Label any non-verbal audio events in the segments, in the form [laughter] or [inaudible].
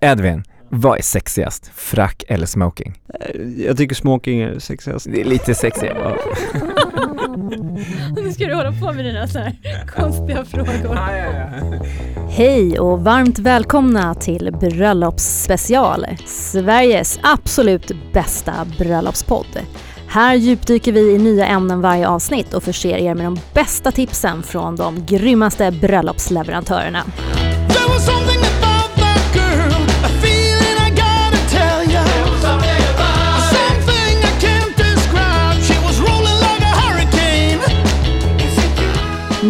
Edvin, vad är sexigast? Frack eller smoking? Eh, Jag tycker smoking är sexigast. Det är lite sexigare. [laughs] Nu ska du hålla på med dina så här konstiga frågor. Hej och varmt välkomna till Bröllopsspecial, Sveriges absolut bästa bröllopspodd. Här djupdyker vi i nya ämnen varje avsnitt och förser er med de bästa tipsen från de grymmaste bröllopsleverantörerna.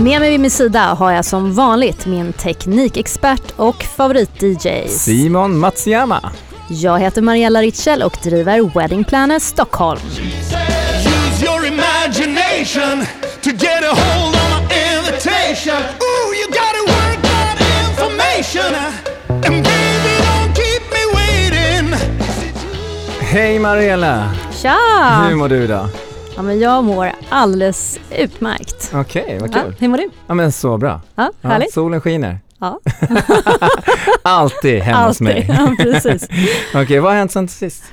Med mig vid min sida har jag som vanligt min teknikexpert och favorit-DJ. Simon Matsuyama. Jag heter Mariella Ritschel och driver Wedding Planner Stockholm. Hej Mariella! Tja! Hur mår du idag? Ja, men jag mår alldeles utmärkt. Okej, vad Ja, kul. hur mår du? Ja men så bra. Ja, Ja, härligt. solen skiner. Ja, [laughs] Alltid hemma hos mig. Ja, precis. [laughs] Okej, vad har hänt sen sist?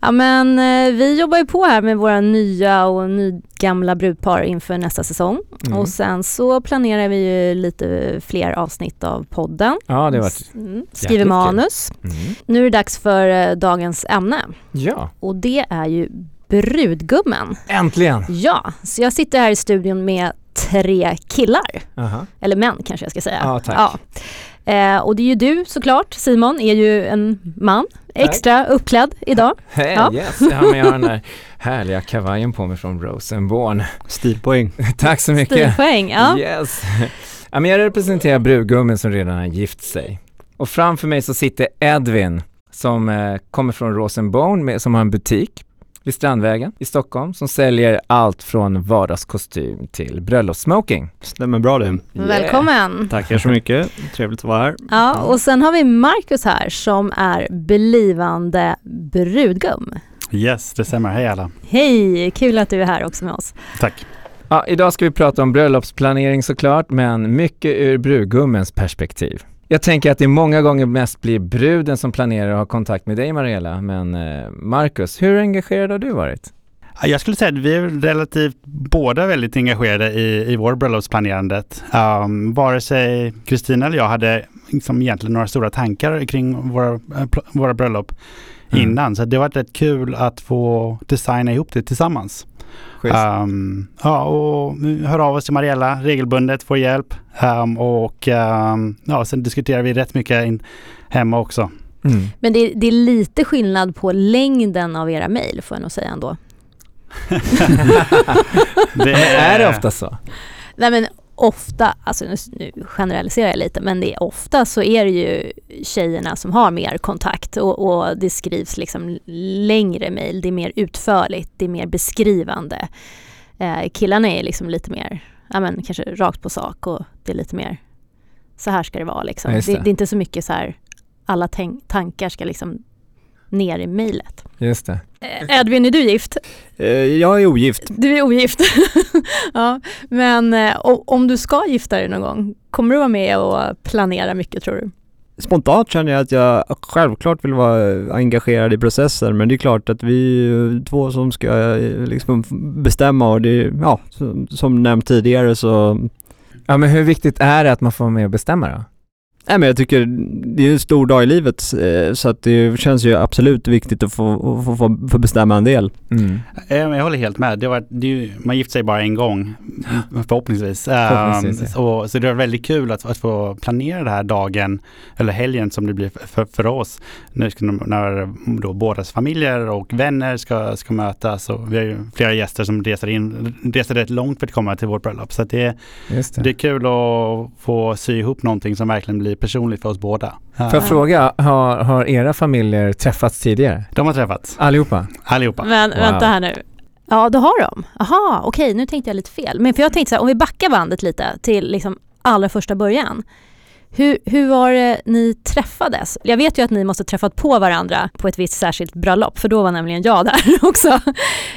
Ja, men eh, vi jobbar ju på här med våra nya och nygamla brudpar inför nästa säsong. Mm. Och sen så planerar vi ju lite fler avsnitt av podden. Ja, det har varit... Mm, skriver manus. Mm. Nu är det dags för eh, dagens ämne. Ja, Och det är ju brudgummen. äntligen! Ja, så jag sitter här i studion med tre killar. Aha. Eller män kanske jag ska säga. Ja, tack. Ja. Eh, och det är ju du såklart, Simon, är ju en man. Extra uppklädd idag. [laughs] Hej, Ja. yes! Ja, men jag har den där härliga kavajen på mig från Rosenborn. Stilpoäng. [laughs] Tack så mycket! Stilpoäng. Ja. Yes! Ja, men jag representerar brudgummen som redan har gift sig. Och framför mig så sitter Edvin som eh, kommer från Rosenborn med, som har en butik vid Strandvägen i Stockholm som säljer allt från vardagskostym till bröllopssmoking. Stämmer bra det. Välkommen! Tackar så mycket. Trevligt att vara här. Ja, och sen har vi Marcus här som är blivande brudgum. Yes, det stämmer. Hej alla. Hej, kul att du är här också med oss. Tack. Ja, idag ska vi prata om bröllopsplanering såklart, men mycket ur brudgummens perspektiv. Jag tänker att det många gånger mest blir bruden som planerar och har kontakt med dig Mariella, men eh, Marcus, hur engagerad har du varit? Ja, Jag skulle säga att vi är relativt båda väldigt engagerade i, i vår bröllopsplanerandet. Um, vare sig Kristina eller jag hade liksom egentligen några stora tankar kring våra, eh, våra bröllop Mm. innan. Så det har varit rätt kul att få designa ihop det tillsammans. Um, ja, och hör av oss till Mariella regelbundet, får hjälp. Um, och um, ja, sen diskuterar vi rätt mycket in, hemma också. Mm. Men det, det är lite skillnad på längden av era mejl får jag nog säga ändå. [laughs] [laughs] Det är det ofta så? Nej men ofta, alltså nu, nu generaliserar jag lite, men det är ofta så är det ju tjejerna som har mer kontakt och, och det skrivs liksom längre mejl, det är mer utförligt, det är mer beskrivande. Eh, killarna är liksom lite mer, ja men kanske rakt på sak och det är lite mer, så här ska det vara liksom. Ja, Det, det. det. är inte så mycket så här, alla tankar ska liksom ner i mejlet. Just det. Eh, Edvin, är du gift? Eh, Jag är ogift. Du är ogift. [laughs] ja, men eh, om du ska gifta dig någon gång, kommer du vara med och planera mycket tror du? Spontant känner jag att jag självklart vill vara engagerad i processen men det är klart att vi är två som ska liksom bestämma och det, ja, som, som nämnt tidigare så Ja, men hur viktigt är det att man får vara med och bestämma då? Nej men jag tycker det är en stor dag i livet eh, så att det känns ju absolut viktigt att få, få, få, få bestämma en del. Mm. Eh, Jag håller helt med. Det var, det är ju, man gifter sig bara en gång, förhoppningsvis. [laughs] Förhoppningsvis, Ehm, och, så det var väldigt kul att, att få planera den här dagen, eller helgen som det blir för, för oss. Nu ska, när då bådas familjer och vänner ska, ska mötas. Och vi har ju flera gäster som reser, in, reser rätt långt för att komma till vårt bröllop. Så att det, Just det. det är kul att få sy ihop någonting som verkligen blir personligt för oss båda. Får jag fråga, har, har era familjer träffats tidigare? De har träffats, Allihopa? allihopa. Men Wow. vänta här nu. Ja, det har de. Aha, okej, nu tänkte jag lite fel. Men för jag tänkte så här, om vi backar bandet lite till liksom allra första början. Hur, hur var det ni träffades? Jag vet ju att ni måste träffat på varandra på ett visst särskilt bröllop, för då var nämligen jag där [laughs] också.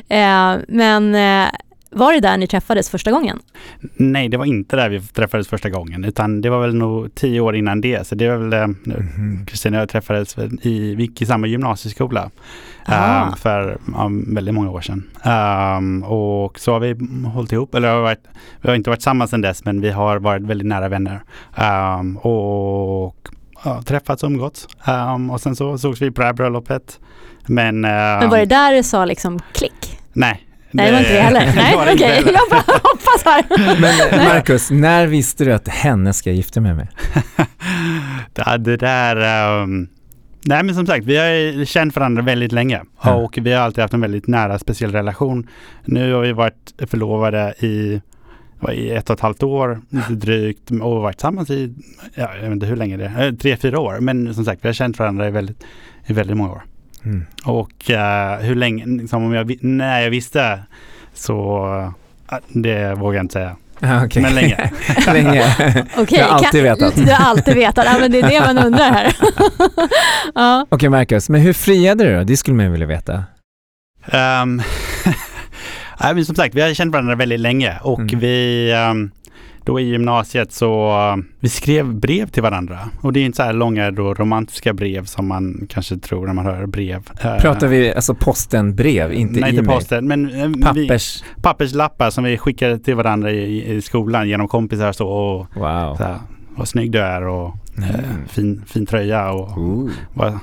Eh, men eh, Var det där ni träffades första gången? Nej, det var inte där vi träffades första gången, utan det var väl nog tio år innan det. Så det var väl, eh, Mhm. Kristina och jag träffades i, vi gick i samma gymnasieskola eh, för ja, väldigt många år sedan. Ehm, och så har vi hållit ihop, eller har varit, vi har inte varit tillsammans sedan dess, men vi har varit väldigt nära vänner. Ehm, och ja, träffats och umgåtts. Och sen så sågs vi på det här bröllopet. Men, Men var det där det sa liksom klick? Nej. Nej, det var inte det heller. Nej, okej. heller. Jag bara hoppas här. Men eh, Marcus, när visste du att henne ska gifta mig med? [laughs] Ja, det där... ehm, nej men som sagt, vi har känt varandra väldigt länge och vi har alltid haft en väldigt nära speciell relation. Nu har vi varit förlovade i, i ett och ett halvt år, lite drygt, och varit tillsammans i, ja, jag vet inte hur länge det är, eh, tre, fyra år. Men som sagt, vi har känt varandra i väldigt, i väldigt många år. Mm. Och eh, hur länge, liksom, om jag, när jag visste så, eh, det vågar jag inte säga. [laughs] Ah, okej. Men länge. [laughs] länge. [laughs] Okej, Jag har alltid kan- vetat. Du har alltid vetat. Ja, men det är det man undrar här. ja. Okej Marcus, men hur friade du då? Det skulle man ju vilja veta. Um, nej, men som sagt, vi har känt varandra väldigt länge och Mm. vi ehm, då i gymnasiet så vi skrev brev till varandra och det är inte så här långa då romantiska brev som man kanske tror när man hör brev. Eh, Pratar vi alltså posten brev, inte Nej, inte e-mail? posten, men eh, vi, Pappers? papperslappar som vi skickade till varandra i, i skolan genom kompisar så och Wow. så vad snygg du är och eh, Mm. fin, fin tröja och Ooh, vad,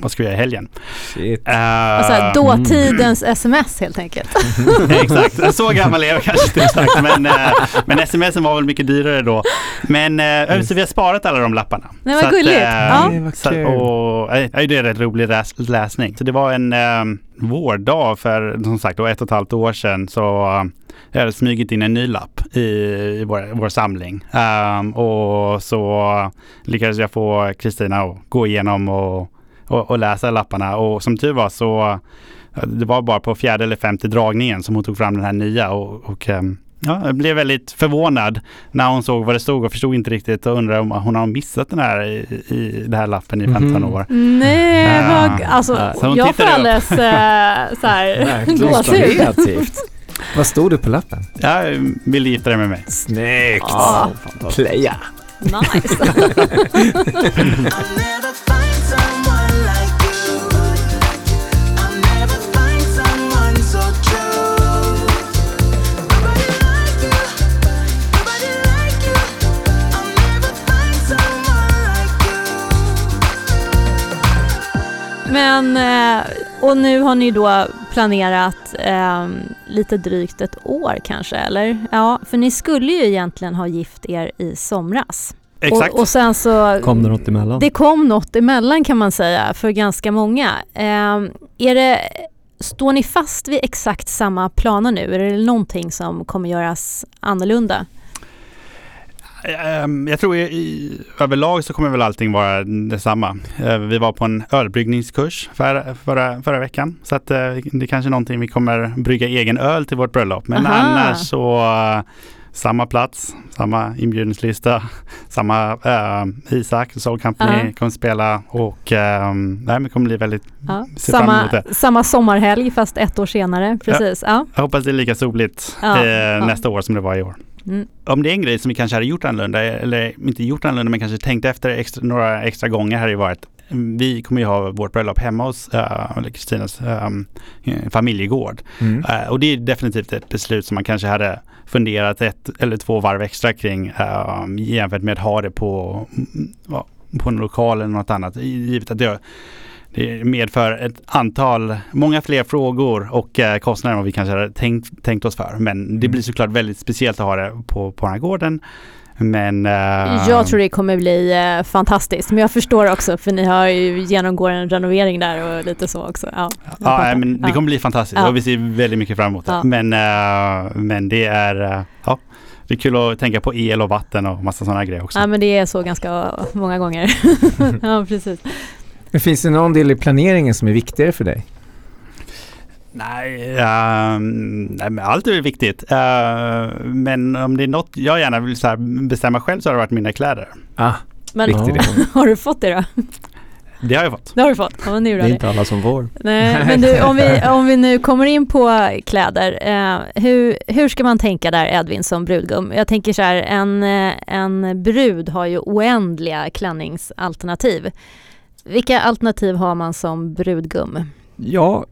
vad ska vi göra i helgen? shit. Eh, Alltså, dåtidens sms helt enkelt. [laughs] Exakt, så gammal är jag kanske inte exakt. [laughs] Men, eh, men smsen var väl mycket dyrare då. Men eh, så vi har sparat alla de lapparna. Nej, vad att, gulligt. eh, Ja. Nej, vad Så, och, eh, det är rätt rolig läs, läsning. Så det var en eh, vårdag för som sagt då ett och ett halvt år sedan så jag hade smugit in en ny lapp i, i vår, vår samling. Ehm, och så lyckades jag få Kristina att gå igenom och, och, och läsa lapparna. Och som tur var så det var bara på fjärde eller femte dragningen som hon tog fram den här nya. Och, och ehm, Ja, jag blev väldigt förvånad när hon såg vad det stod och förstod inte riktigt och undrade om hon har missat den här i, i den här lappen i 15 Mhm. år. Nej, Ah. vad, alltså, Ja, jag får alldeles äh, så här, [laughs] Verkligen [laughs] gåshud. Vad stod det på lappen? Jag vill gifta dig med mig. Snyggt! Ah, Playa. nice. [laughs] Men, eh, och nu har ni då planerat eh, lite drygt ett år kanske, eller? Ja, för ni skulle ju egentligen ha gift er i somras. Exakt. Och, och sen så... Kom det något emellan? Det kom något emellan kan man säga för ganska många. Eh, är det, står ni fast vid exakt samma planer nu? Är det någonting som kommer göras annorlunda? Ehm, Jag tror i, i, överlag så kommer väl allting vara detsamma. Eh, Vi var på en ölbryggningskurs förra, förra, förra veckan. Så att eh, det är kanske är någonting vi kommer brygga egen öl till vårt bröllop. Men Aha. annars så eh, samma plats, samma inbjudningslista, [laughs] samma eh, Isak, Soul Company Ja. kommer spela och nej, men det kommer bli väldigt, ser fram Samma, samma sommarhelg fast ett år senare. Precis. Ja. Jag hoppas det är lika soligt nästa år som det var i år. Mm. Om det är en grej som vi kanske hade gjort annorlunda, eller inte gjort annorlunda, men kanske tänkt efter extra, några extra gånger hade det varit vi kommer ju ha vårt bröllop hemma hos uh, eller Kristinas ehm, eh, familjegård. Mm. Eh, och det är definitivt ett beslut som man kanske hade funderat ett eller två varv extra kring uh, jämfört med att ha det på, mm, på en lokal eller något annat. Givet att det, det medför ett antal, många fler frågor och eh, kostnader än vad vi kanske hade tänkt, tänkt oss för. Men det blir såklart väldigt speciellt att ha det på, på den här gården. Men... eh, Jag tror det kommer bli eh, fantastiskt. Men jag förstår också för ni har ju genomgår en renovering där och lite så också. Ja, Ja, men det kommer bli fantastiskt Ja. och vi ser väldigt mycket fram emot det. Ja. Men, eh, men det är, ja, det är kul att tänka på el och vatten och massa sådana grejer också. Ja men det är så ganska många gånger. [laughs] ja precis. Men finns det någon del i planeringen som är viktigare för dig? Nej, ehm, nej, men allt är viktigt. Eh, men om det är något jag gärna vill så här bestämma själv så har det varit mina kläder. Ah, Men [laughs] har du fått det då? Det har jag fått. Det har du fått. Ja, det är inte alla som får. Nej, [laughs] men du, om vi, om vi nu kommer in på kläder, eh, hur, hur ska man tänka där Edvin som brudgum? Jag tänker så här, en, eh, en brud har ju oändliga klänningsalternativ. Vilka alternativ har man som brudgum? Ja,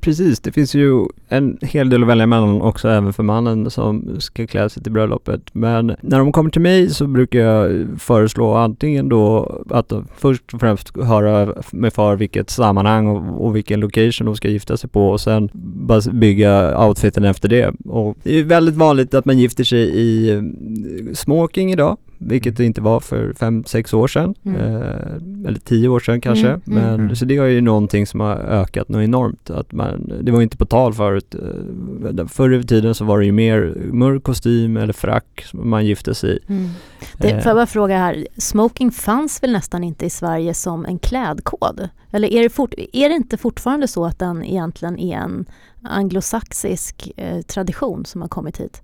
precis. Det finns ju en hel del att välja mellan också även för mannen som ska klä sig till bröllopet. Men när de kommer till mig så brukar jag föreslå antingen då att de först och främst höra med far vilket sammanhang och, och vilken location de ska gifta sig på och sen bara bygga outfiten efter det. Och det är väldigt vanligt att man gifter sig i smoking idag. Vilket det inte var för fem sex år sedan. Mm. Eh, eller tio år sedan kanske. Mm, mm. Men, Mm. Så det är ju någonting som har ökat något enormt. Att man, det var ju inte på tal förut. Eh, Förr i tiden så var det ju mer mörk kostym eller frack som man gifte sig i. Det, Eh. får jag bara fråga här, smoking fanns väl nästan inte i Sverige som en klädkod? Eller är det, fort, är det inte fortfarande så att den egentligen är en anglosaxisk eh, tradition som har kommit hit?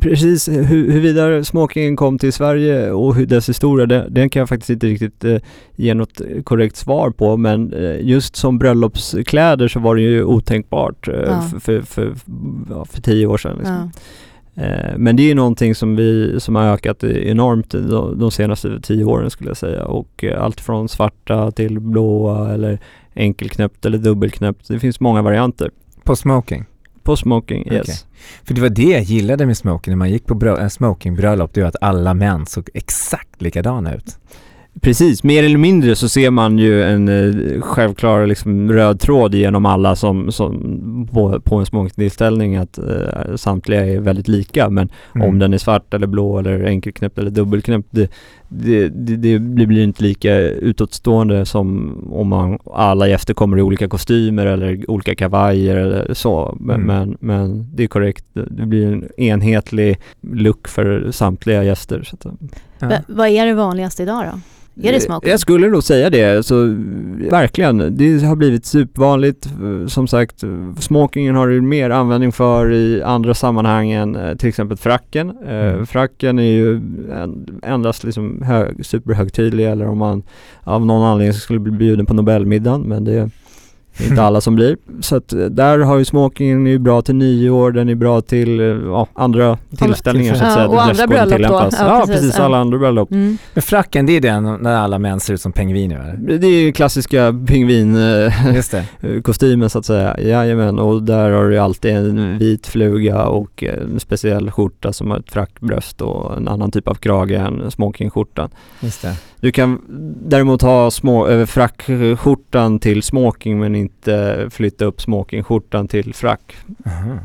Precis, hur, huruvida smokingen kom till Sverige och hur dess historia, det, den kan jag faktiskt inte riktigt eh, ge något korrekt svar på. Men eh, just som bröllopskläder så var det ju otänkbart eh, Ja. för, för, för, ja, för tio år sedan. Liksom. Ja. Eh, Men det är någonting som, vi, som har ökat enormt de, de senaste tio åren skulle jag säga. Och eh, allt från svarta till blåa eller enkelknäppt eller dubbelknäppt. Det finns många varianter. På smoking. På smoking, yes. Okej. För det var det jag gillade med smoking när man gick på brö- en smokingbröllop, det var att alla män såg exakt likadana ut. Precis, mer eller mindre så ser man ju en eh, självklar liksom, röd tråd genom alla som, som på, på en smokingtillställning att eh, samtliga är väldigt lika. Men Mm. om den är svart eller blå eller enkelknäppt eller dubbelknäppt det, det, det, det blir inte lika utåtstående som om man, alla gäster kommer i olika kostymer eller olika kavajer eller så. Men, Mm. men, men det är korrekt, det blir en enhetlig look för samtliga gäster. Så att, Ja. Va- Vad är det vanligaste idag då? Är det smoking? Jag skulle nog säga det, så verkligen. Det har blivit supervanligt. Eh, Som sagt, eh, smokingen har du mer användning för i andra sammanhang än eh, till exempel fracken. Eh, Mm. Fracken är ju en, endast liksom hög, superhögtidlig eller om man av någon anledning skulle bli bjuden på Nobelmiddagen, men det är inte alla som blir. Så att eh, där har ju smokingen är ju bra till nyår, den är bra till eh, ja, andra tillställningar så att Ja, säga. och där andra bröllop då. tillämpas. Ja, Ja, precis. precis. Ja. Alla andra bröllop. Mm. Men fracken, det är den när alla män ser ut som pingviner eller? Det är ju klassiska pingvin eh, det. [laughs] så att säga. Jajamän, och där har du alltid en vit fluga och en speciell skjorta som har ett frackbröst och en annan typ av krage än smokingskjortan. Just det. Du kan däremot ha små, frackskjortan till smoking men inte flytta upp smokingskjortan till frack. Aha.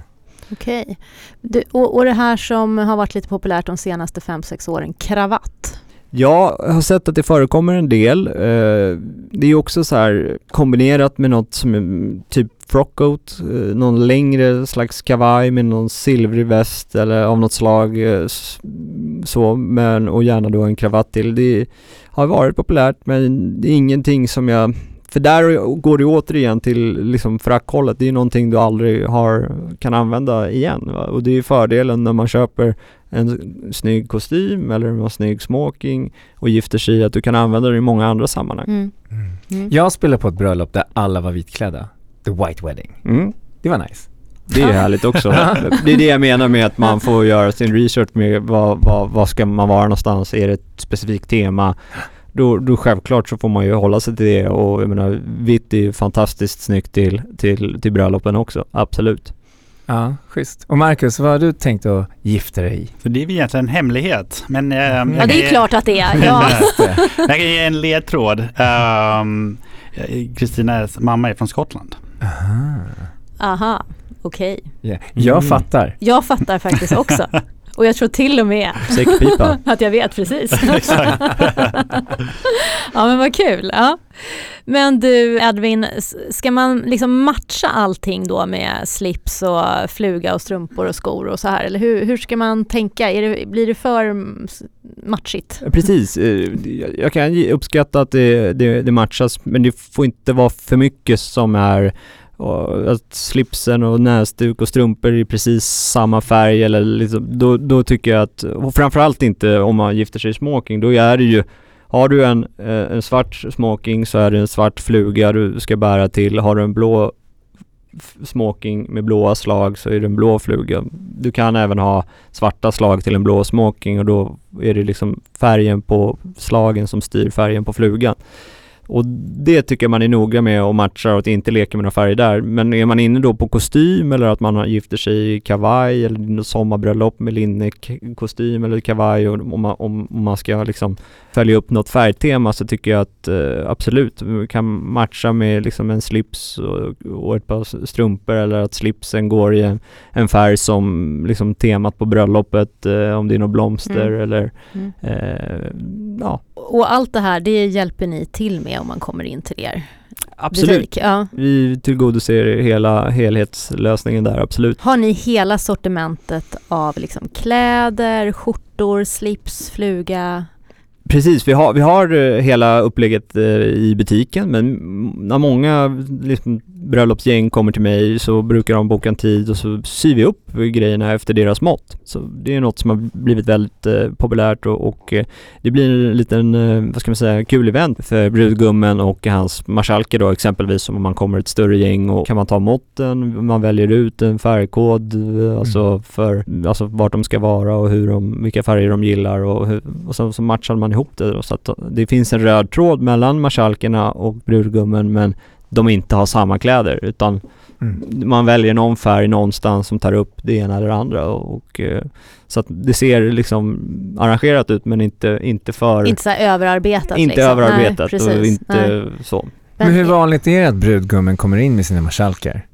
Okej. Du, och, och det här som har varit lite populärt de senaste 5-6 åren, kravatt. Jag har sett att det förekommer en del. Eh, Det är också så här kombinerat med något som är typ frockcoat, eh, någon längre slags kavaj med någon silvrig väst eller av något slag eh, så, men och gärna då en kravatt till. Det har varit populärt men det är ingenting som jag för där går det återigen till liksom frackhållet. Det är någonting du aldrig har, kan använda igen. Va? Och det är fördelen när man köper en snygg kostym eller en snygg smoking och gifter sig att du kan använda det i många andra sammanhang. Mm. Mm. Mm. Jag spelade på ett bröllop där alla var vitklädda. The White Wedding. Mm. Det var nice. Det är härligt också. [laughs] det är det jag menar med att man får göra sin research med vad, vad, vad ska man vara någonstans, är det ett specifikt tema? Då, då självklart så får man ju hålla sig till det och jag menar vitt är ju fantastiskt snyggt till, till, till bröllopen också, absolut. Ja, schysst. Och Marcus, vad har du tänkt att gifta dig i? Så det är väl egentligen en hemlighet. Men, [laughs] eh, jag Ja, det är ge- klart att det är. [laughs] Ja. Det. Jag kan ge en ledtråd. Ehm, Kristinas mamma är från Skottland. Aha. Aha, okej. Yeah. Jag Mm. fattar. Jag fattar faktiskt också. [laughs] Och jag tror till och med [laughs] att jag vet precis. [laughs] [laughs] Ja men vad kul. Ja. Men du Edvin, ska man liksom matcha allting då med slips och fluga och strumpor och skor och så här? Eller hur, hur ska man tänka? Är det, blir det för matchigt? Precis, eh, jag- kan uppskatta att det, det, det matchas men det får inte vara för mycket som är och att slipsen och näsduk och strumpor är precis samma färg eller liksom, då, då tycker jag att, och framförallt inte om man gifter sig i smoking, då är det ju har du en, eh, en svart smoking så är det en svart fluga du ska bära till. Har du en blå smoking med blåa slag så är det en blå fluga. Du kan även ha svarta slag till en blå smoking och då är det liksom färgen på slagen som styr färgen på flugan. Och det tycker jag man är noga med och matchar och att inte leka med några färger där. Men är man inne då på kostym eller att man har- gifter sig i kavaj eller något sommarbröllop med linnekostym eller kavaj och om man, om, man ska liksom följa upp något färgtema så tycker jag att eh, absolut, vi kan matcha med liksom en slips och, och ett par strumpor eller att slipsen går i en, en färg som liksom temat på bröllopet, eh, om det är några blomster Mm. eller Mm. eh, ja, Och allt det här, det hjälper ni till med om man kommer in till er absolut. butik? Ja. Vi tillgodoser hela helhetslösningen där, absolut. Har ni hela sortimentet av liksom kläder, skjortor, slips, fluga? Precis, vi har, vi har eh, hela upplägget eh, i butiken men när många liksom, bröllopsgäng kommer till mig så brukar de boka en tid och så syr vi upp grejerna efter deras mått. Så det är något som har blivit väldigt eh, populärt och, och eh, det blir en liten, eh, vad ska man säga, kul event för brudgummen och hans marskalker då exempelvis om man kommer ett större gäng och kan man ta måtten, man väljer ut en färgkod, alltså för, alltså vart de ska vara och hur de, vilka färger de gillar och, hur, och sen så matchar man ihop det då, så att det finns en röd tråd mellan marskalkerna och brudgummen men de inte har samma kläder utan Mm. man väljer någon färg någonstans som tar upp det ena eller det andra och, eh, så att det ser liksom arrangerat ut men inte, inte för Inte så överarbetat inte liksom. överarbetat Nej, precis. och inte Nej. så. Men hur vanligt är det att brudgummen kommer in med sina marskalkar?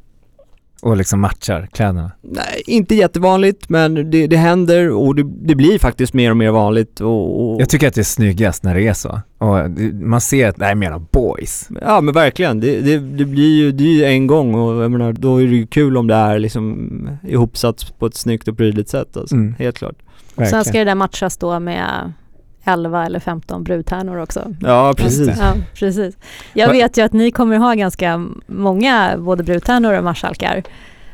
Och liksom matchar kläderna? Nej, inte jättevanligt men det, det händer och det, det blir faktiskt mer och mer vanligt och, och Jag tycker att det är snyggast när det är så. Och det- man ser att det är mera boys. Ja men verkligen, det, det, det blir ju, det är ju en gång och jag menar, då är det ju kul om det är liksom ihopsatt på ett snyggt och prydligt sätt alltså. Mm. Helt klart. Sen ska Verkligen. det där matchas då med 11 eller 15 brudtärnor också. Ja precis. Ja, precis. Jag vet ju att ni kommer ha ganska många både brudtärnor och marskalkar.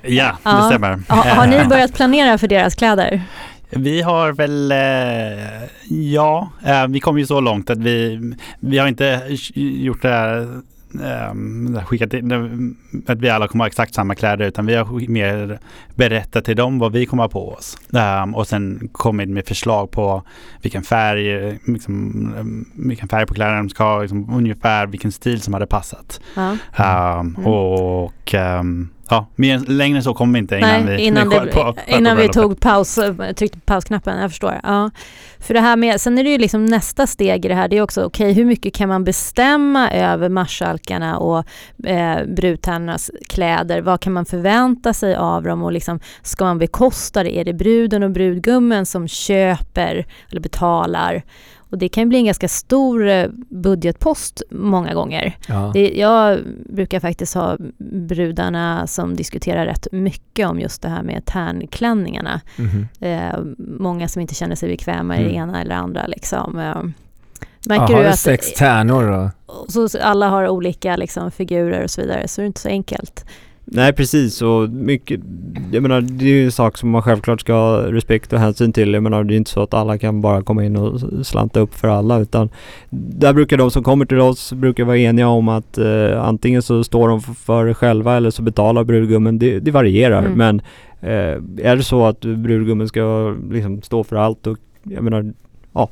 Ja, Ja. det stämmer. Ha, har Eh, ni [laughs] börjat planera för deras kläder? Vi har väl, eh, ja, eh, vi kom ju så långt att vi, vi har inte gjort det här, eh, skickat in, att vi alla kommer ha exakt samma kläder utan vi har mer berättat till dem vad vi kommer ha på oss. Eh, och sen kommit med förslag på vilken färg, liksom, eh, vilken färg på kläderna de ska ha, liksom, ungefär vilken stil som hade passat. Ja. Um, Och um, ja, mer, längre än så kom vi inte innan Nej, vi, innan, det, på- innan vi tog paus, eh, tryckte på pausknappen, jag förstår. Ja. För det här med, sen är det ju liksom nästa steg i det här, det är också okej, hur mycket kan man bestämma över marskalkarna och eh, brudtärnornas kläder? Vad kan man förvänta sig av dem och liksom, ska man bekosta det? Är det bruden och brudgummen som köper eller betalar? Och det kan bli en ganska stor eh, budgetpost många gånger. Ja. Det, jag brukar faktiskt ha brudarna som diskuterar rätt mycket om just det här med tärnklänningarna. Mhm. Eh, många som inte känner sig bekväma i det Mm. ena eller andra. Liksom. Eh, märker har du att sex tärnor och... så, alla har olika liksom, figurer och så vidare, så är det inte så enkelt. Nej precis och mycket, jag menar det är ju en sak som man självklart ska ha respekt och hänsyn till. Jag menar det är inte så att alla kan bara komma in och slanta upp för alla utan där brukar de som kommer till oss brukar vara eniga om att eh, antingen så står de för det själva eller så betalar brudgummen. Det, det varierar Mm. men eh, är det så att brudgummen ska liksom stå för allt och jag menar Ja,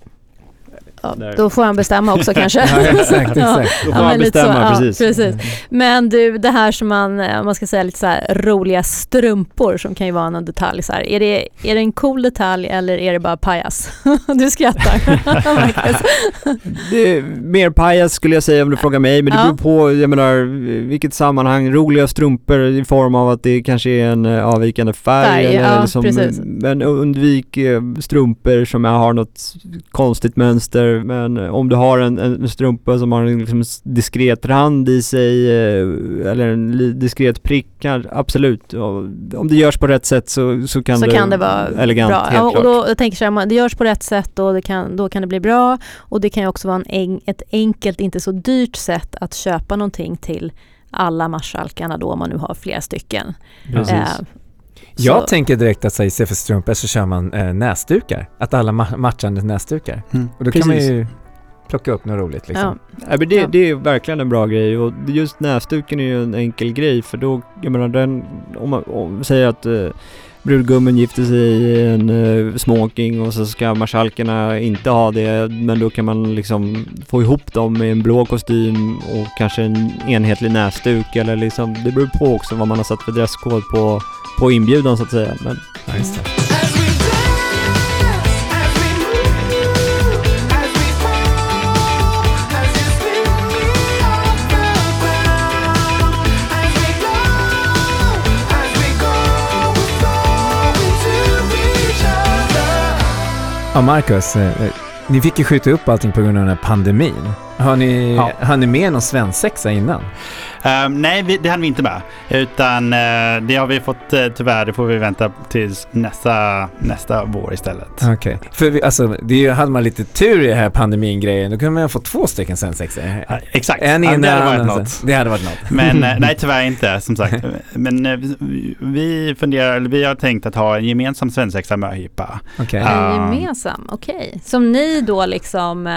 Där. då får han bestämma också [laughs] kanske. Ja, exakt, [laughs] Ja. exakt. då Ja, får man men lite bestämma så, ja, precis. precis. Men du, det här som man, eh, om man ska säga lite så här roliga strumpor som kan ju vara någon detalj så här. Är det, är det en cool detalj eller är det bara pajas? [laughs] Du skrattar. Det är mer pajas skulle jag säga om du frågar mig, men det Ja. beror på, jag menar, vilket sammanhang. Roliga strumpor i form av att det kanske är en eh, avvikande färg, Färg, eller ja, liksom, men undvik eh, strumpor som har något konstigt mönster. Men om du har en, en strumpa som har en liksom diskret rand i sig, eh, eller en diskret prick, absolut. Om det görs på rätt sätt så, så kan så det kan det vara elegant, bra. helt Ja, och klart. då, jag tänker så här, man- det görs på rätt sätt och det kan, då kan det bli bra. Och det kan ju också vara en, ett enkelt, inte så dyrt sätt att köpa någonting till alla marskalkarna då om man nu har flera stycken. Precis. Eh, Jag så- tänker direkt att så här, istället för strumpor så kör man eh, näsdukar. Att alla ma- matchande näsdukar. Mm. Och då kan man Precis. ju plocka upp något roligt liksom. Ja. Ja, men det, Ja. det är verkligen en bra grej och just näsduken är ju en enkel grej för då, jag menar den, om man om, säger att eh, brudgummen gifter sig i en uh, smoking och så ska marskalkerna inte ha det men då kan man liksom få ihop dem med en blå kostym och kanske en enhetlig näsduk eller liksom, det beror på också vad man har satt för dresskod på, på inbjudan så att säga. Men Ja, just det. Ja, Marcus, eh, eh, ni fick ju skjuta upp allting på grund av den här pandemin. Har ni, Ja. har ni med någon svensexa innan? Ehm, nej, vi, det hann vi inte med. Utan eh, det har vi fått uh, tyvärr, det får vi vänta tills nästa, nästa vår istället. Okej. För vi, alltså, det är ju, hade man lite tur i den här pandemin-grejen, då kunde man ju få två stycken svensexor. Ja, exakt, En innan, det hade varit något. det hade varit något. Men eh, [laughs] nej, tyvärr inte som sagt. Men vi- funderar, eller vi har tänkt att ha en gemensam svensexa möhippa. Okej. Ja. En gemensam, okej. Som ni då liksom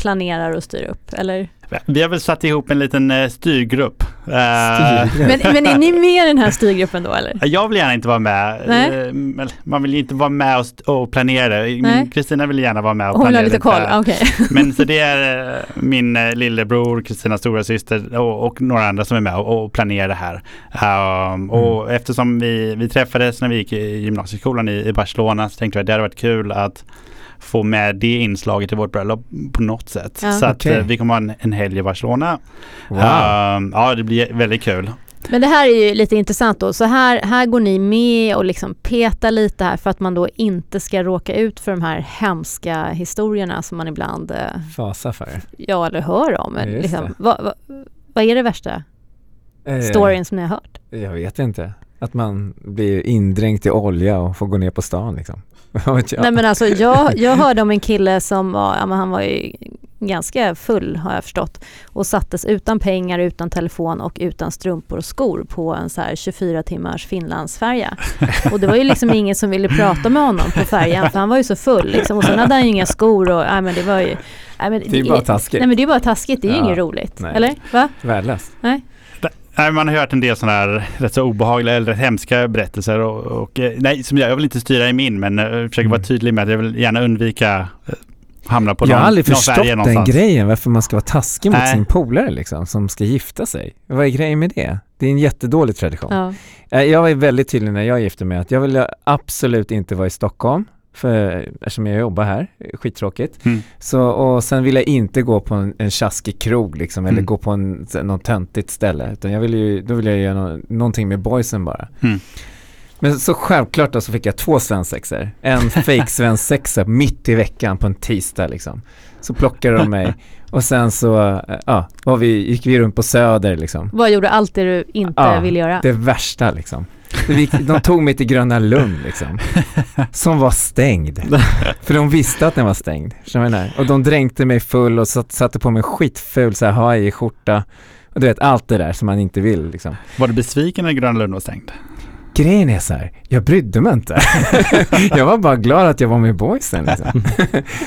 planerar och styr upp, eller? Vi har väl satt ihop en liten eh, styrgrupp. Eh, Men, men är ni med i den här styrgruppen då, eller? Jag vill gärna inte vara med. Nej. Eh, Man vill ju inte vara med och, planera. Kristina vill gärna vara med och Hon planera har lite koll, okej. [laughs] Men så det är eh, min lillebror, Kristinas stora syster och, och några andra som är med och, och planerar det här. Um, Och eftersom vi, vi träffades när vi gick i gymnasieskolan i, i Barcelona så tänkte vi att det hade varit kul att få med det inslaget i vårt bröllop på något sätt. Ja. Så att Okej. eh, vi kommer ha en, en helg i Barcelona. Wow. Um, ja, det blir väldigt kul. Men det här är ju lite intressant då. Så här, här går ni med och liksom petar lite här för att man då inte ska råka ut för de här hemska historierna som man ibland, eh, Fasa för. ja eller hör om. Ja, just liksom, vad, vad, vad är det värsta Eh, storyn som ni har hört? Jag vet inte. Att man blir indränkt i olja och får gå ner på stan liksom. [laughs] Nej men alltså jag, jag hörde om en kille som var, ja han var ju ganska full har jag förstått och sattes utan pengar, utan telefon och utan strumpor och skor på en så här 24 timmars Finlandsfärja. [laughs] Och det var ju liksom ingen som ville prata med honom på färjan för han var ju så full liksom. och sen hade han ju inga skor och, nej men det var ju nej, men Det är bara taskigt. Nej men det är bara taskigt, det är ju Ja, inget roligt. nej. Eller? Va? Värdelöst. Nej, man har hört en del sådana här rätt så obehagliga eller rätt hemska berättelser och, och eh, nej, som jag, jag vill inte styra i min men eh, försöker Mm. vara tydlig med att jag vill gärna undvika eh, hamna på jag någon, har aldrig förstått den någonstans. grejen, varför man ska vara taskig mot Nej. sin polare liksom, som ska gifta sig. Vad är grejen med det? Det är en jättedålig tradition. Ja. Jag var väldigt tydlig när jag gifte mig att jag ville absolut inte vara i Stockholm, för, eftersom jag jobbar här, skittråkigt. Mm. Så, och sen ville jag inte gå på en, en tjaskig krog liksom, eller Mm. gå på en, något töntigt ställe, utan jag ville ju, då ville jag göra nå, någonting med boysen bara. Mm. Men så självklart då så fick jag två svensexor. En [laughs] fake svensexa mitt i veckan på en tisdag liksom. Så plockade de mig [laughs] och sen så, ja, var vi, gick vi runt på Söder liksom. Vad gjorde allt det du inte Ja, ville göra? Det värsta liksom. De tog mig till Gröna Lund liksom. [laughs] Som var stängd. För de visste att den var stängd. Och de dränkte mig full och satt, satte på mig skitful så här Hawaii-skjorta. Och du vet, allt det där som man inte vill liksom. Var du besviken när Gröna Lund var stängd? Grejen är så här, jag brydde mig inte. [laughs] jag var bara glad att jag var med boysen liksom.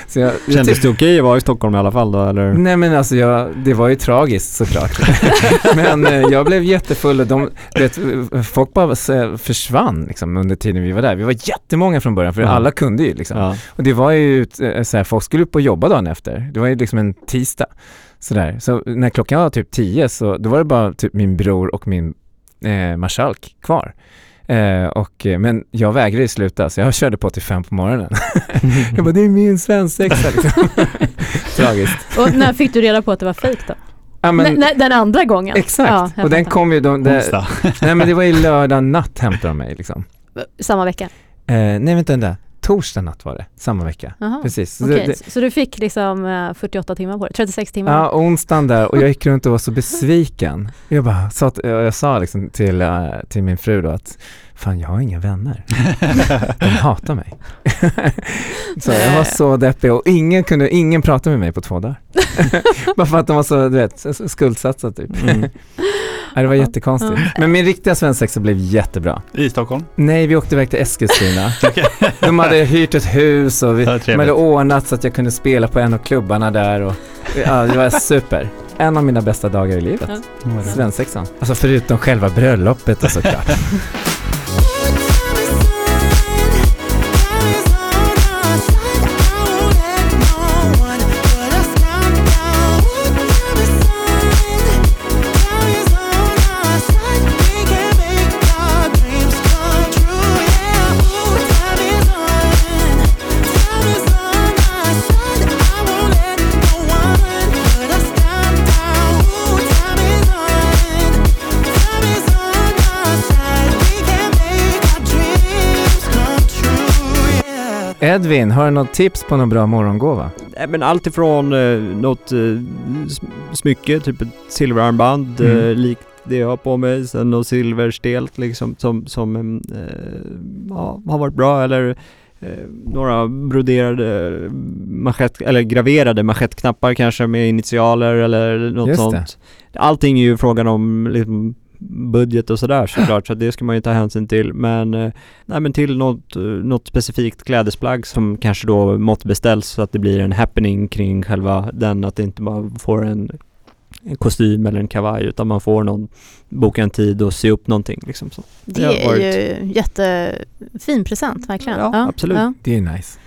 så jag, kändes det okej att vara i Stockholm i alla fall då eller? Nej men alltså jag, det var ju tragiskt såklart. [laughs] men eh, jag blev jättefull och de, vet, folk bara försvann liksom under tiden vi var där. Vi var jättemånga från början för Ja. alla kunde ju liksom. Ja. Och det var ju eh, så här, folk skulle upp och jobba dagen efter. Det var ju liksom en tisdag. Sådär. Så när klockan var typ tio så då var det bara typ min bror och min eh, marskalk kvar. Eh, och, eh, men jag vägrade sluta så jag [laughs] körde på till fem på morgonen. [laughs] jag bara, det är min svensexa liksom. [laughs] Tragiskt. Och när fick du reda på att det var fejk då? Ja, men, nej, den andra gången? Exakt, Ja, och den kom ju, de, Onsdag. nej men det var ju lördag natt hämtade de mig liksom. Samma vecka? Eh, nej vänta, vänta, torsdag natt var det, samma vecka. Jaha. Precis. Så Okej, det, så- så du fick liksom eh, 48 timmar på det? 36 timmar? Ja, onsdagen där och jag gick runt och var så besviken. Jag bara sa, att, jag sa liksom till, eh, till min fru då att fan jag har inga vänner. De hatar mig. [laughs] så jag var så deppig och ingen kunde, ingen pratade med mig på två dagar. [laughs] Bara för att de var så, du vet, skuldsatta typ. Mm. Ja, det var jättekonstigt. Men min riktiga svensexa blev jättebra. I Stockholm? Nej, vi åkte iväg till Eskilstuna. [laughs] De hade hyrt ett hus och vi, de hade ordnat så att jag kunde spela på en av klubbarna där och ja, det var super. En av mina bästa dagar i livet. Svensexan. Alltså förutom själva bröllopet och såklart. [laughs] Edvin, har du något tips på någon bra morgongåva? Nej, men allt ifrån eh, något eh, sm- smycke, typ ett silverarmband, Mm. eh, likt det jag har på mig, sen något silverstelt liksom som, som eh, ja, har varit bra eller eh, några broderade manschett, eller graverade manschettknappar kanske med initialer eller något Just sånt. Allting är ju frågan om liksom, budget och sådär såklart, så det ska man ju ta hänsyn till. Men, eh, nej, men till något, eh, något specifikt klädesplagg som kanske då måttbeställs så att det blir en happening kring själva den, att det inte bara får en, en kostym eller en kavaj utan man får någon, boka en tid och se upp någonting liksom. Så. Det är varit- ju jättefin present verkligen. Ja, absolut. Det är nice.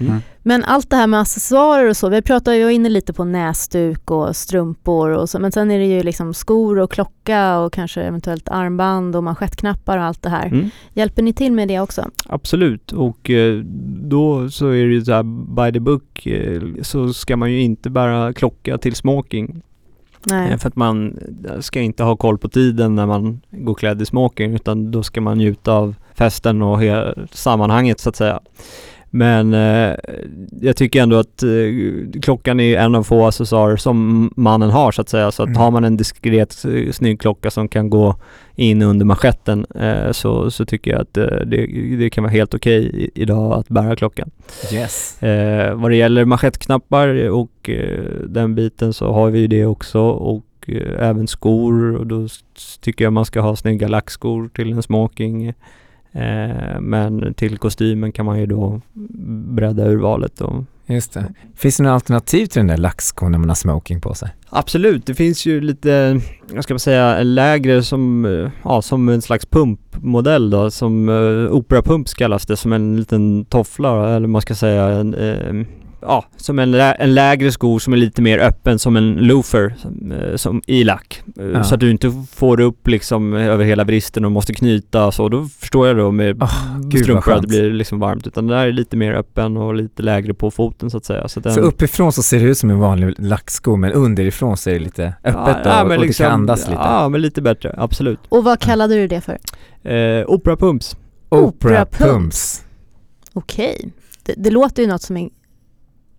Men allt det här med accessoarer och så, vi pratade ju inne lite på näsduk och strumpor och så, men sen är det ju liksom skor och klocka och kanske eventuellt armband och manschettknappar och allt det här. Mm. Hjälper ni till med det också? Absolut och eh, då så är det ju så här by the book eh, så ska man ju inte bära klocka till smoking Nej. Eh, för att man ska inte ha koll på tiden när man går klädd i smoking utan då ska man njuta av festen och sammanhanget så att säga. Men eh, jag tycker ändå att eh, klockan är en av få accessoarer som mannen har så att säga. Så att Mm. har man en diskret eh, snygg klocka som kan gå in under manschetten eh, så, så tycker jag att eh, det, det kan vara helt okej i- idag att bära klockan. Yes. Eh, vad det gäller manschettknappar och den biten så har vi ju det också och även skor och då tycker jag man ska ha snygga lackskor till en smoking. Eh, men till kostymen kan man ju då bredda urvalet och Just det. Finns det några alternativ till den där lackskon när man har smoking på sig? Absolut, det finns ju lite, jag ska man säga, lägre som, eh, ja, som en slags pumpmodell då, som uh, operapumps kallas det, som en liten toffla eller man ska säga en, eh, ja, som en, lä- en lägre sko som är lite mer öppen som en loafer som, eh, som i lack. Eh, Ja. Så att du inte får upp liksom över hela bristen och måste knyta så, då förstår jag då med vad strumpor att det blir liksom varmt, utan den där är lite mer öppen och lite lägre på foten så att säga. Så, att den, Så uppifrån så ser det ut som en vanlig lacksko men underifrån så är det lite öppet då, och men det kan andas lite. Ja, men lite bättre, absolut. Och vad kallade du det för? Eh, opera pumps. Opera pumps. Okej. Det, det låter ju något som en,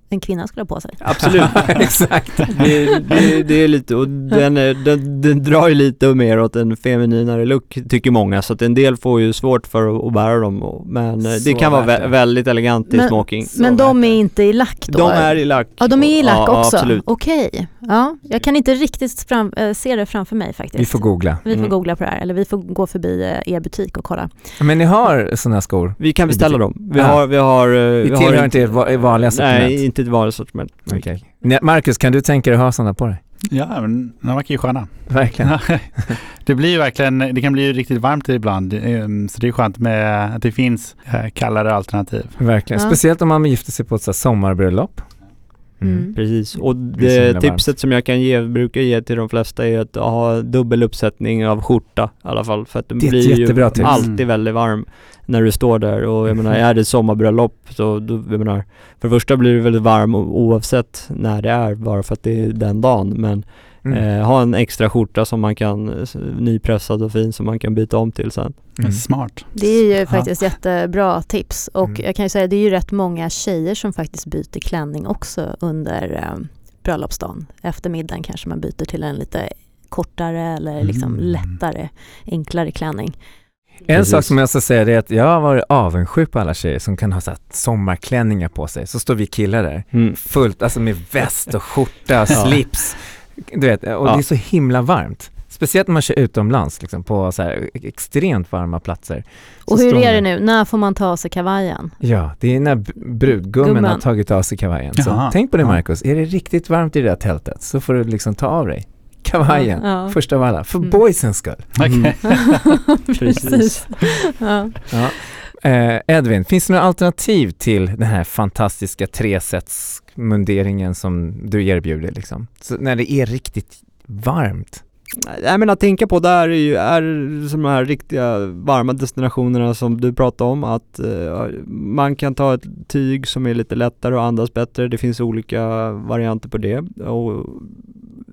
en kvinna skulle ha på sig. Absolut. [laughs] Exakt. det, det, det är lite, och den, är- den, den drar ju lite mer åt en femininare look tycker många, så att en del får ju svårt för att, att bära dem, men eh, det Så kan vara vä- väldigt elegant i Men- smoking. Men de är inte i lack då? De är i lack. Ja, de är i lack Ja, också? absolut. Okej. Ja, jag kan inte riktigt fram, äh, se det framför mig faktiskt. Vi får googla. Vi får Mm. googla på det här, eller vi får gå förbi eh, er butik och kolla. Men ni har sådana skor? Vi kan beställa dem. Vi Ja. har, vi har... eh, Vi vi tillhör har inte ert va- vanliga sortiment? Nej, inte vanligt sortiment. Okej. Nej, Marcus, kan du tänka dig att ha sådana på dig? Ja, men de verkar ju sköna. Verkligen. [laughs] det blir ju verkligen, det kan bli riktigt varmt ibland. ehm, Så det är skönt med att det finns eh, kallare alternativ. Verkligen. Ja. Speciellt om man gifter sig på ett sommarbröllop. Mm. Precis, och blir så det tipset som jag kan ge, brukar ge till de flesta är att ha dubbel uppsättning av skjorta i alla fall för att det blir ju tips. alltid Mm. väldigt varm när du står där och jag menar, är det sommarbröllop så, då, jag menar, för det första blir det väldigt varm oavsett när det är, bara för att det är den dagen men Mm. eh, ha en extra skjorta som man kan, eh, nypressad och fin som man kan byta om till sen. Mm. Smart. Det är ju Ja. faktiskt jättebra tips och Mm. jag kan ju säga det är ju rätt många tjejer som faktiskt byter klänning också under um, bröllopsdagen. Eftermiddagen kanske man byter till en lite kortare eller liksom Mm. lättare, enklare klänning. En Precis. sak som jag ska säga är att jag har varit avundsjuk på alla tjejer som kan ha så här sommarklänningar på sig. Så står vi killar där, Mm. fullt, alltså med väst och skjorta, [laughs] Ja. slips. Du vet, och Ja. det är så himla varmt. Speciellt när man kör utomlands, liksom, på så här extremt varma platser. Så Och hur är det nu? När får man ta av sig kavajen? Ja, det är när brudgummen har Gummen. tagit av sig kavajen. Så tänk på det Ja. Marcus, är det riktigt varmt i det där tältet så får du liksom ta av dig kavajen Ja. först av alla, för Mm. boysens skull. Okej. [laughs] Precis. Ja. Eh, Edvin, finns det några alternativ till den här fantastiska tresetsmunderingen som du erbjuder liksom? Så när det är riktigt varmt? Nej men att tänka på där är ju, är som de här riktiga varma destinationerna som du pratade om att eh, man kan ta ett tyg som är lite lättare och andas bättre. Det finns olika varianter på det och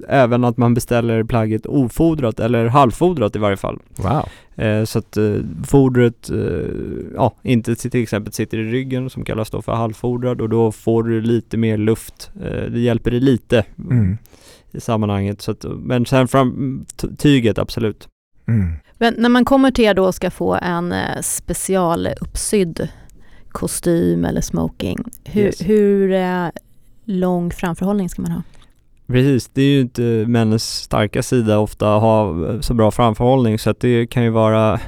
även att man beställer plagget ofodrat eller halvfodrat i varje fall. Wow. Eh, så att eh, fodret, eh, ja, inte till exempel sitter i ryggen som kallas då för halvfodrad och då får du lite mer luft. Eh, det hjälper dig lite Mm. I sammanhanget. Så att, men sen fram, tyget absolut. Mm. Men när man kommer till er då och ska få en eh, specialuppsydd kostym eller smoking, hur, Yes. hur eh, lång framförhållning ska man ha? Precis, det är ju inte männens starka sida ofta att ha eh, så bra framförhållning så att det kan ju vara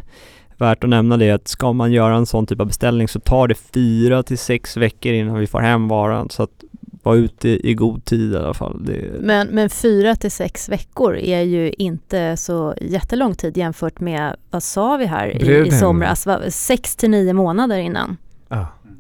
värt att nämna det att ska man göra en sån typ av beställning så tar det fyra till sex veckor innan vi får hem varan så att vara ute i, god tid i alla fall. Det, Men, men fyra till sex veckor är ju inte så jättelång tid jämfört med, vad sa vi här i, i somras, sex till nio månader innan.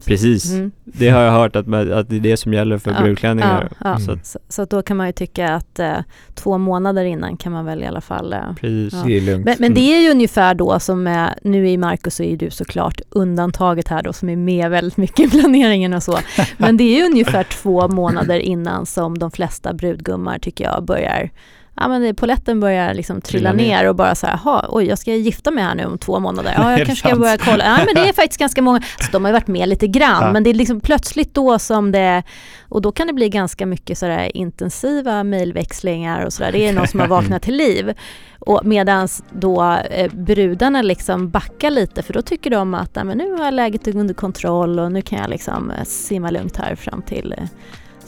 Precis, Mm. det har jag hört att, att det är det som gäller för Ja, brudklänningar. Ja, ja. Mm. Så att, Så, så att då kan man ju tycka att eh, två månader innan kan man väl i alla fall eh, precis. Ja. Det är lugnt. Men, men det är ju ungefär då som, eh, nu i Marcus så är du såklart undantaget här då som är med väldigt mycket i planeringen och så. [laughs] Men det är ju ungefär två månader innan som de flesta brudgummar tycker jag börjar Ja men poletten börjar liksom trilla, Trilla ner. ner och bara så här, oj jag ska gifta mig här nu om två månader. Ja jag [laughs] kanske ska börja kolla. Ja men det är [laughs] faktiskt ganska många, så de har ju varit med lite grann, Ja. men det är liksom plötsligt då som det, och då kan det bli ganska mycket sådär intensiva mejlväxlingar och sådär. Det är någon som har vaknat till liv. Och medans då eh, brudarna liksom backar lite för då tycker de att "Nej, men nu har jag läget under kontroll och nu kan jag liksom eh, simma lugnt här fram till eh,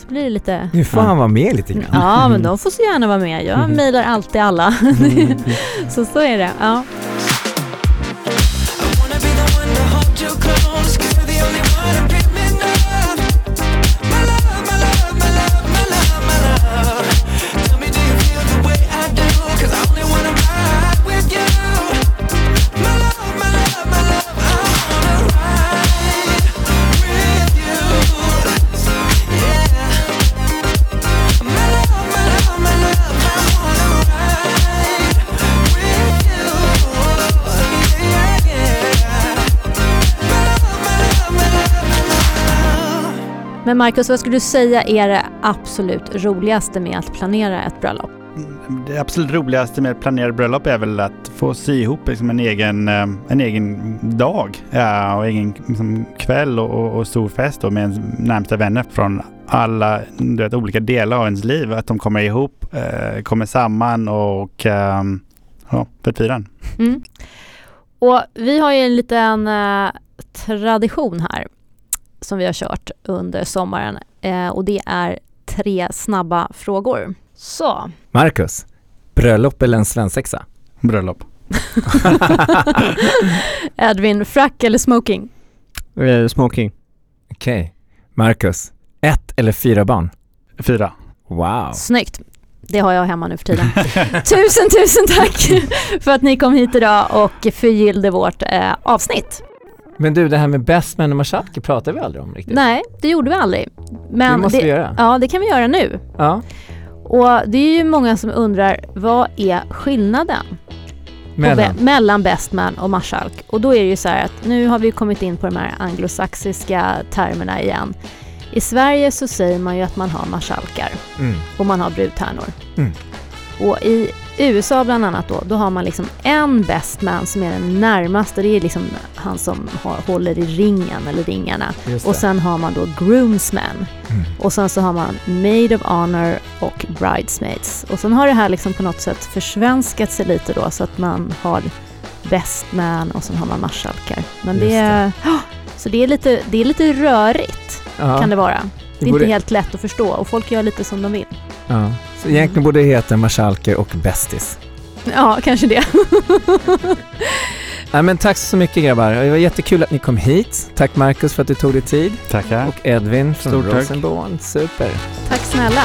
så blir det lite Nu får han vara med lite grann. Ja men de får så gärna vara med. Jag [laughs] mejlar alltid alla. [laughs] så så är det. Ja. Marcus, vad skulle du säga är det absolut roligaste med att planera ett bröllop? Det absolut roligaste med att planera bröllop är väl att få sy ihop liksom en, egen, eh, en egen dag ja, och egen liksom, kväll och, och, och stor fest med ens närmsta vänner från alla du vet, olika delar av ens liv. Att de kommer ihop, eh, kommer samman och eh, ja, förfirar. Mm. Och vi har ju en liten eh, tradition här som vi har kört under sommaren eh, och det är tre snabba frågor. Så, Marcus, bröllop eller en svensexa? Bröllop. [laughs] Edvin, frack eller smoking? Eh, smoking. Okej. Marcus, ett eller fyra barn? Fyra. Wow. Snyggt. Det har jag hemma nu för tiden. [laughs] tusen, tusen tack för att ni kom hit idag och förgyllde vårt eh, avsnitt. Men du, det här med best man och marskalk pratar vi aldrig om riktigt. Nej, det gjorde vi aldrig. Men det måste det, vi göra. Ja, det kan vi göra nu. Ja. Och det är ju många som undrar, vad är skillnaden Mellan. be- mellan bestman och marskalk? Och då är det ju så här att nu har vi kommit in på de här anglosaxiska termerna igen. I Sverige så säger man ju att man har marskalkar Mm. och man har brudtärnor. Mm. Och i USA bland annat då, då har man liksom en bestman som är den närmaste, det är liksom han som har, håller i ringen eller ringarna. Och det. sen har man då groomsmen. Mm. Och sen så har man maid of honor och bridesmaids. Och sen har det här liksom på något sätt försvenskat sig lite då så att man har bestman och sen har man marskalkar. Men Just det är, [gasps] Ja, så det är lite, det är lite rörigt ja. kan det vara. Det är inte helt lätt att förstå och folk gör lite som de vill. Ja. Så egentligen borde det heta marskalker och bästis. Ja, kanske det. [laughs] Nej, men tack så mycket grabbar. Det var jättekul att ni kom hit. Tack Marcus för att du tog dig tid. Tackar. Och Edvin från. Rosenborn. Super. Tack snälla.